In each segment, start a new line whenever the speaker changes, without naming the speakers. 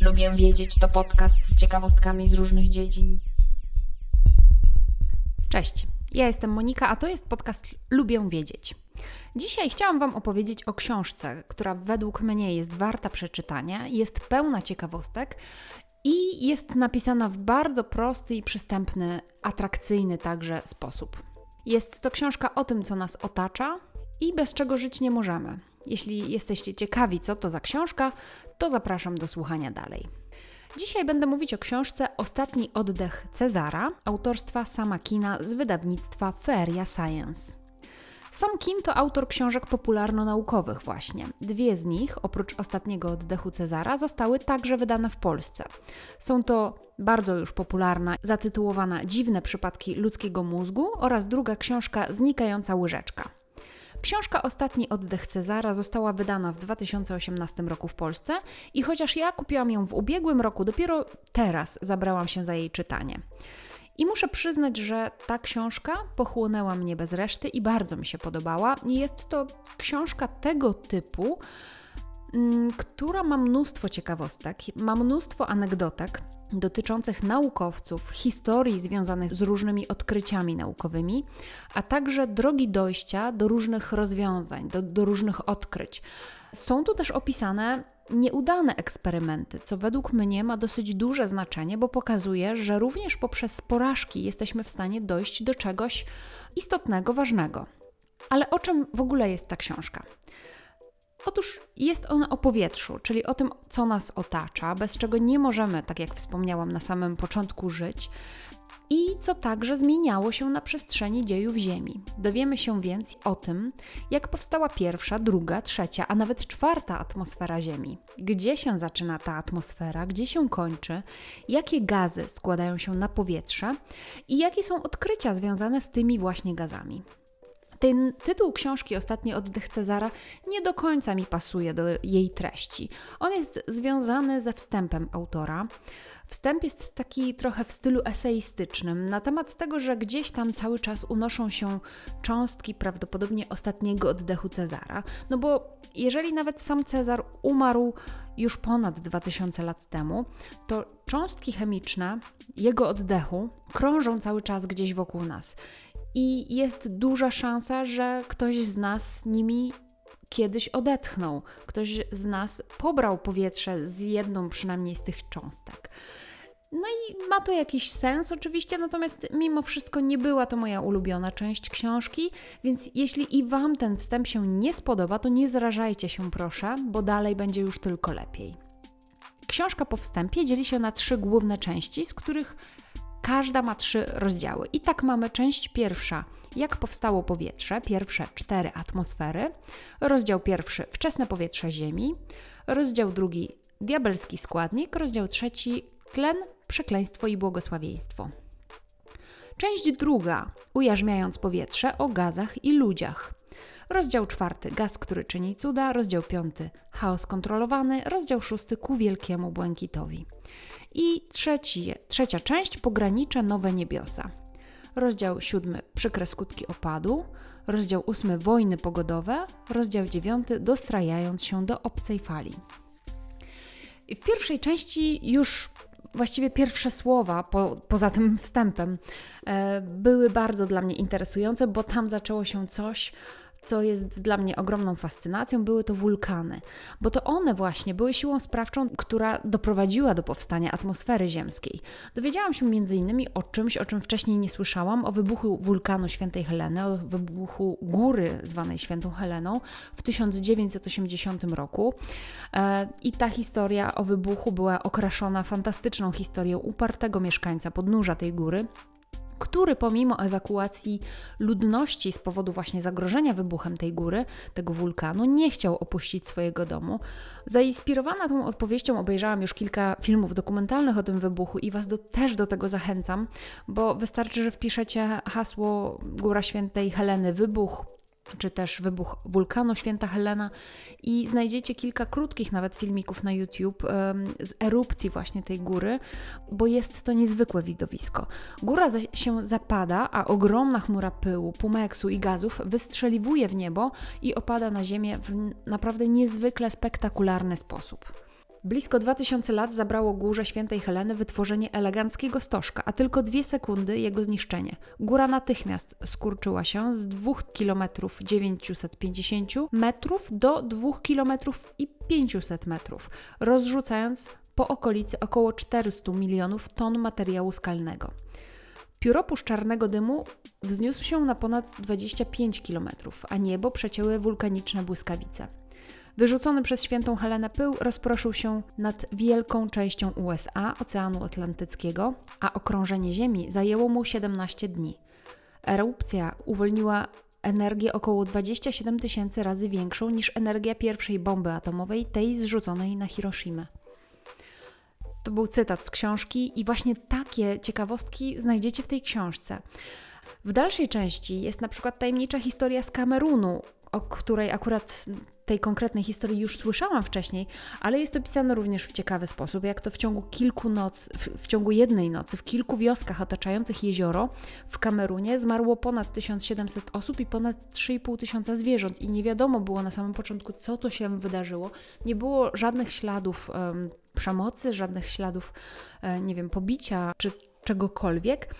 Lubię wiedzieć to podcast z ciekawostkami z różnych dziedzin.
Cześć, ja jestem Monika, a to jest podcast Lubię wiedzieć. Dzisiaj chciałam Wam opowiedzieć o książce, która według mnie jest warta przeczytania, jest pełna ciekawostek i jest napisana w bardzo prosty i przystępny, atrakcyjny także sposób. Jest to książka o tym, co nas otacza i bez czego żyć nie możemy. Jeśli jesteście ciekawi, co to za książka, to zapraszam do słuchania dalej. Dzisiaj będę mówić o książce Ostatni oddech Cezara autorstwa Sama Kina z wydawnictwa Feria Science. Sam Kim to autor książek popularno-naukowych właśnie. Dwie z nich, oprócz Ostatniego oddechu Cezara, zostały także wydane w Polsce. Są to bardzo już popularna, zatytułowana Dziwne przypadki ludzkiego mózgu oraz druga książka Znikająca łyżeczka. Książka Ostatni oddech Cezara została wydana w 2018 roku w Polsce i chociaż ja kupiłam ją w ubiegłym roku, dopiero teraz zabrałam się za jej czytanie. I muszę przyznać, że ta książka pochłonęła mnie bez reszty i bardzo mi się podobała. Jest to książka tego typu, która ma mnóstwo ciekawostek, ma mnóstwo anegdotek dotyczących naukowców, historii związanych z różnymi odkryciami naukowymi, a także drogi dojścia do różnych rozwiązań, do, do różnych odkryć. Są tu też opisane nieudane eksperymenty, co według mnie ma dosyć duże znaczenie, bo pokazuje, że również poprzez porażki jesteśmy w stanie dojść do czegoś istotnego, ważnego. Ale o czym w ogóle jest ta książka? Otóż jest ona o powietrzu, czyli o tym, co nas otacza, bez czego nie możemy, tak jak wspomniałam na samym początku, żyć i co także zmieniało się na przestrzeni dziejów Ziemi. Dowiemy się więc o tym, jak powstała pierwsza, druga, trzecia, a nawet czwarta atmosfera Ziemi. Gdzie się zaczyna ta atmosfera, gdzie się kończy, jakie gazy składają się na powietrze i jakie są odkrycia związane z tymi właśnie gazami. Ten tytuł książki Ostatni oddech Cezara nie do końca mi pasuje do jej treści. On jest związany ze wstępem autora. Wstęp jest taki trochę w stylu eseistycznym na temat tego, że gdzieś tam cały czas unoszą się cząstki prawdopodobnie ostatniego oddechu Cezara. No bo jeżeli nawet sam Cezar umarł już ponad 2000 lat temu, to cząstki chemiczne jego oddechu krążą cały czas gdzieś wokół nas i jest duża szansa, że ktoś z nas nimi kiedyś odetchnął, ktoś z nas pobrał powietrze z jedną przynajmniej z tych cząstek. No i ma to jakiś sens oczywiście, natomiast mimo wszystko nie była to moja ulubiona część książki, więc jeśli i Wam ten wstęp się nie spodoba, to nie zrażajcie się proszę, bo dalej będzie już tylko lepiej. Książka po wstępie dzieli się na trzy główne części, z których Każda ma trzy rozdziały. I tak mamy część pierwsza, jak powstało powietrze, pierwsze cztery atmosfery. Rozdział pierwszy, wczesne powietrze Ziemi. Rozdział drugi, diabelski składnik. Rozdział trzeci, tlen, przekleństwo i błogosławieństwo. Część druga, ujarzmiając powietrze o gazach i ludziach. Rozdział czwarty, gaz, który czyni cuda. Rozdział piąty, chaos kontrolowany. Rozdział szósty, ku wielkiemu błękitowi. I trzeci, trzecia część pogranicze nowe niebiosa. Rozdział siódmy przykre skutki opadu. Rozdział ósmy wojny pogodowe. Rozdział dziewiąty dostrajając się do obcej fali. I w pierwszej części już właściwie pierwsze słowa po, poza tym wstępem e, były bardzo dla mnie interesujące, bo tam zaczęło się coś, co jest dla mnie ogromną fascynacją, były to wulkany, bo to one właśnie były siłą sprawczą, która doprowadziła do powstania atmosfery ziemskiej. Dowiedziałam się m.in. o czymś, o czym wcześniej nie słyszałam, o wybuchu wulkanu Świętej Heleny, o wybuchu góry zwanej Świętą Heleną w 1980 roku. E, I ta historia o wybuchu była okraszona fantastyczną historią upartego mieszkańca podnóża tej góry, który pomimo ewakuacji ludności z powodu właśnie zagrożenia wybuchem tej góry, tego wulkanu, nie chciał opuścić swojego domu. Zainspirowana tą odpowiedzią obejrzałam już kilka filmów dokumentalnych o tym wybuchu i Was do, też do tego zachęcam, bo wystarczy, że wpiszecie hasło Góra Świętej Heleny wybuch czy też wybuch wulkanu Święta Helena i znajdziecie kilka krótkich nawet filmików na YouTube z erupcji właśnie tej góry, bo jest to niezwykłe widowisko. Góra się zapada, a ogromna chmura pyłu, pumeksu i gazów wystrzeliwuje w niebo i opada na ziemię w naprawdę niezwykle spektakularny sposób. Blisko 2000 lat zabrało górze świętej Heleny wytworzenie eleganckiego stożka, a tylko dwie sekundy jego zniszczenie. Góra natychmiast skurczyła się z 2 km 950 metrów do 2 km i 500 metrów, rozrzucając po okolicy około 400 milionów ton materiału skalnego. Pióropusz czarnego dymu wzniósł się na ponad 25 km, a niebo przecięły wulkaniczne błyskawice. Wyrzucony przez świętą Helenę pył rozproszył się nad wielką częścią USA, Oceanu Atlantyckiego, a okrążenie Ziemi zajęło mu 17 dni. Erupcja uwolniła energię około 27 tysięcy razy większą niż energia pierwszej bomby atomowej, tej zrzuconej na Hiroshima. To był cytat z książki, i właśnie takie ciekawostki znajdziecie w tej książce. W dalszej części jest na przykład tajemnicza historia z Kamerunu, o której akurat tej konkretnej historii już słyszałam wcześniej, ale jest opisane również w ciekawy sposób, jak to w ciągu kilku noc, w, w ciągu jednej nocy, w kilku wioskach otaczających jezioro w Kamerunie zmarło ponad 1700 osób i ponad 3,5 tysiąca zwierząt i nie wiadomo było na samym początku, co to się wydarzyło. Nie było żadnych śladów um, przemocy, żadnych śladów, um, nie wiem, pobicia czy czegokolwiek.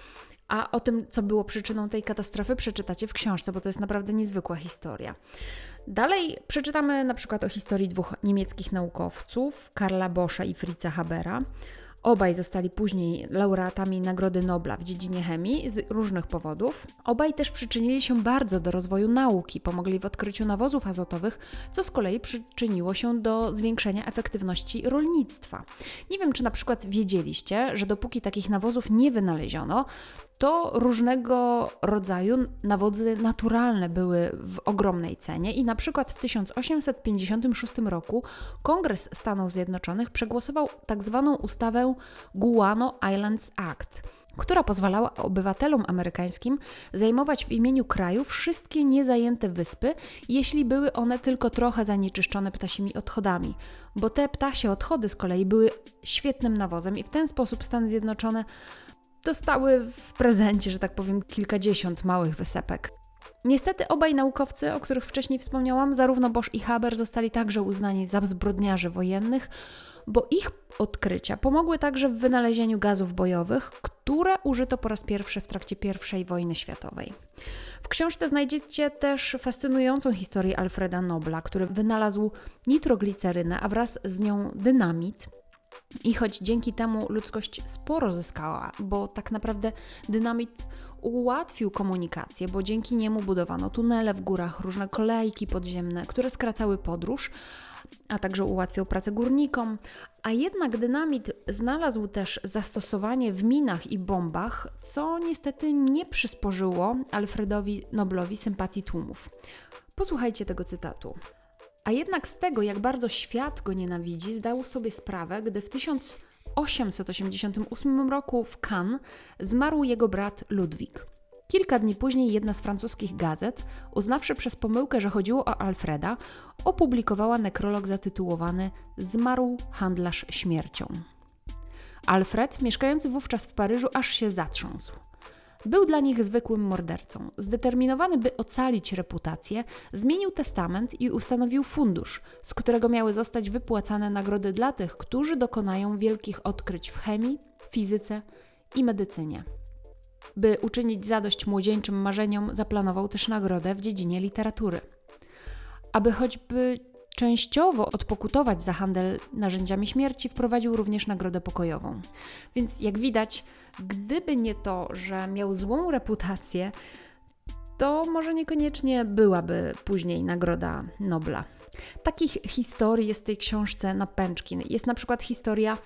A o tym, co było przyczyną tej katastrofy, przeczytacie w książce, bo to jest naprawdę niezwykła historia. Dalej przeczytamy na przykład o historii dwóch niemieckich naukowców, Karla Boscha i Fritza Habera. Obaj zostali później laureatami Nagrody Nobla w dziedzinie chemii z różnych powodów. Obaj też przyczynili się bardzo do rozwoju nauki, pomogli w odkryciu nawozów azotowych, co z kolei przyczyniło się do zwiększenia efektywności rolnictwa. Nie wiem, czy na przykład wiedzieliście, że dopóki takich nawozów nie wynaleziono, to różnego rodzaju nawozy naturalne były w ogromnej cenie i na przykład w 1856 roku Kongres Stanów Zjednoczonych przegłosował tak zwaną ustawę Guano Islands Act która pozwalała obywatelom amerykańskim zajmować w imieniu kraju wszystkie niezajęte wyspy, jeśli były one tylko trochę zanieczyszczone ptasimi odchodami, bo te ptasie odchody z kolei były świetnym nawozem i w ten sposób Stany Zjednoczone dostały w prezencie, że tak powiem, kilkadziesiąt małych wysepek. Niestety obaj naukowcy, o których wcześniej wspomniałam, zarówno Bosch i Haber, zostali także uznani za zbrodniarzy wojennych, bo ich odkrycia pomogły także w wynalezieniu gazów bojowych, które użyto po raz pierwszy w trakcie I wojny światowej. W książce znajdziecie też fascynującą historię Alfreda Nobla, który wynalazł nitroglicerynę, a wraz z nią dynamit, i choć dzięki temu ludzkość sporo zyskała, bo tak naprawdę dynamit ułatwił komunikację, bo dzięki niemu budowano tunele w górach, różne kolejki podziemne, które skracały podróż, a także ułatwiał pracę górnikom. A jednak dynamit znalazł też zastosowanie w minach i bombach, co niestety nie przysporzyło Alfredowi Noblowi sympatii tłumów. Posłuchajcie tego cytatu. A jednak z tego, jak bardzo świat go nienawidzi, zdał sobie sprawę, gdy w 1888 roku w Cannes zmarł jego brat Ludwik. Kilka dni później jedna z francuskich gazet, uznawszy przez pomyłkę, że chodziło o Alfreda, opublikowała nekrolog zatytułowany Zmarł handlarz śmiercią. Alfred, mieszkający wówczas w Paryżu, aż się zatrząsł. Był dla nich zwykłym mordercą. Zdeterminowany, by ocalić reputację, zmienił testament i ustanowił fundusz, z którego miały zostać wypłacane nagrody dla tych, którzy dokonają wielkich odkryć w chemii, fizyce i medycynie. By uczynić zadość młodzieńczym marzeniom, zaplanował też nagrodę w dziedzinie literatury. Aby choćby częściowo odpokutować za handel narzędziami śmierci, wprowadził również nagrodę pokojową. Więc jak widać, gdyby nie to, że miał złą reputację, to może niekoniecznie byłaby później nagroda Nobla. Takich historii jest w tej książce na pęczki. Jest na przykład historia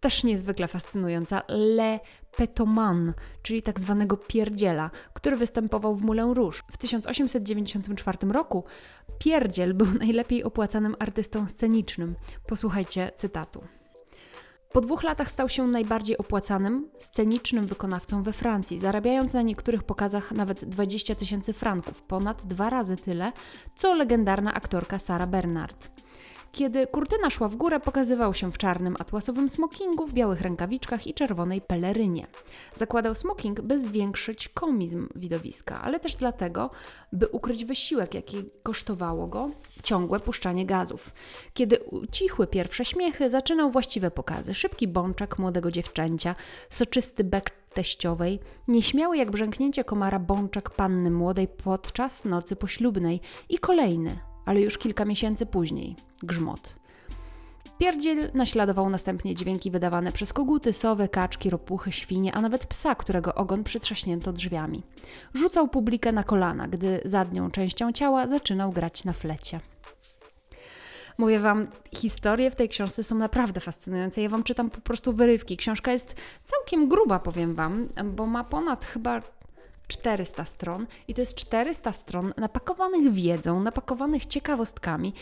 też niezwykle fascynująca Le Petoman, czyli tak zwanego pierdziela, który występował w Moulin Rouge. W 1894 roku pierdziel był najlepiej opłacanym artystą scenicznym. Posłuchajcie cytatu. Po dwóch latach stał się najbardziej opłacanym, scenicznym wykonawcą we Francji, zarabiając na niektórych pokazach nawet 20 tysięcy franków, ponad dwa razy tyle, co legendarna aktorka Sara Bernard. Kiedy kurtyna szła w górę, pokazywał się w czarnym atłasowym smokingu, w białych rękawiczkach i czerwonej pelerynie. Zakładał smoking, by zwiększyć komizm widowiska, ale też dlatego, by ukryć wysiłek, jaki kosztowało go ciągłe puszczanie gazów. Kiedy ucichły pierwsze śmiechy, zaczynał właściwe pokazy. Szybki bączek młodego dziewczęcia, soczysty bek teściowej, nieśmiały jak brzęknięcie komara bączek panny młodej podczas nocy poślubnej i kolejny, ale już kilka miesięcy później grzmot. Pierdziel naśladował następnie dźwięki wydawane przez koguty, sowy, kaczki, ropuchy, świnie, a nawet psa, którego ogon przytrzaśnięto drzwiami. Rzucał publikę na kolana, gdy zadnią częścią ciała zaczynał grać na flecie. Mówię Wam, historie w tej książce są naprawdę fascynujące. Ja Wam czytam po prostu wyrywki. Książka jest całkiem gruba, powiem Wam, bo ma ponad chyba 400 stron i to jest 400 stron napakowanych wiedzą, napakowanych ciekawostkami,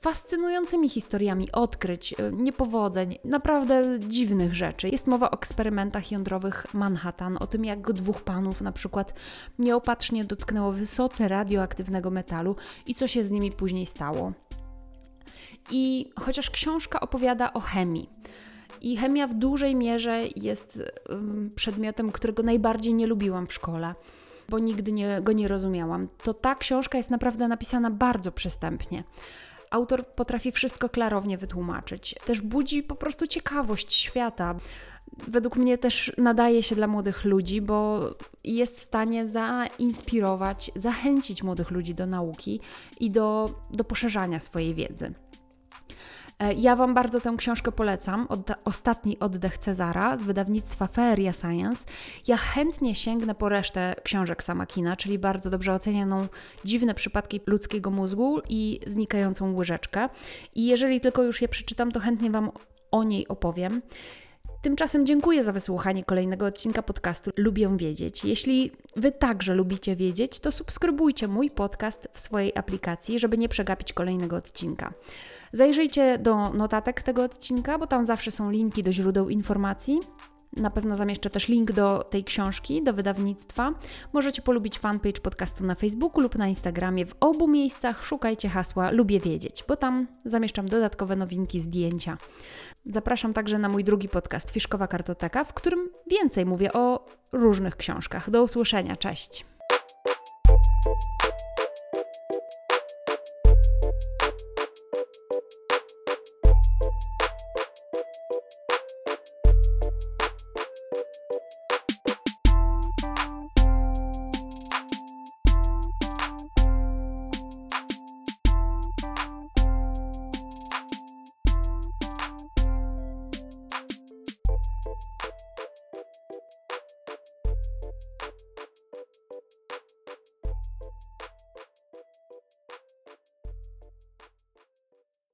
fascynującymi historiami odkryć, e, niepowodzeń, naprawdę dziwnych rzeczy. Jest mowa o eksperymentach jądrowych Manhattan, o tym jak dwóch panów na przykład nieopatrznie dotknęło wysoce radioaktywnego metalu i co się z nimi później stało. I chociaż książka opowiada o chemii, i chemia w dużej mierze jest przedmiotem, którego najbardziej nie lubiłam w szkole, bo nigdy nie, go nie rozumiałam. To ta książka jest naprawdę napisana bardzo przystępnie. Autor potrafi wszystko klarownie wytłumaczyć. Też budzi po prostu ciekawość świata. Według mnie też nadaje się dla młodych ludzi, bo jest w stanie zainspirować, zachęcić młodych ludzi do nauki i do, do poszerzania swojej wiedzy. E, ja Wam bardzo tę książkę polecam. Ostatni oddech Cezara z wydawnictwa Feria Science. Ja chętnie sięgnę po resztę książek Samakina, czyli bardzo dobrze ocenianą Dziwne przypadki ludzkiego mózgu i Znikającą łyżeczkę. I jeżeli tylko już je przeczytam, to chętnie Wam o niej opowiem. Tymczasem dziękuję za wysłuchanie kolejnego odcinka podcastu Lubię Wiedzieć. Jeśli Wy także lubicie wiedzieć, to subskrybujcie mój podcast w swojej aplikacji, żeby nie przegapić kolejnego odcinka. Zajrzyjcie do notatek tego odcinka, bo tam zawsze są linki do źródeł informacji. Na pewno zamieszczę też link do tej książki, do wydawnictwa. Możecie polubić fanpage podcastu na Facebooku lub na Instagramie. W obu miejscach szukajcie hasła Lubię Wiedzieć, bo tam zamieszczam dodatkowe nowinki, zdjęcia. Zapraszam także na mój drugi podcast Fiszkowa Kartoteka, w którym więcej mówię o różnych książkach. Do usłyszenia, cześć!